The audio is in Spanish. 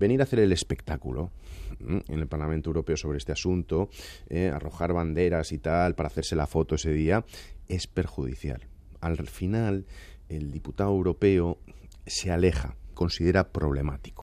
venir a hacer el espectáculo en el Parlamento Europeo sobre este asunto, ¿eh? arrojar banderas y tal para hacerse la foto ese día, es perjudicial. Al final, el diputado europeo se aleja, considera problemático.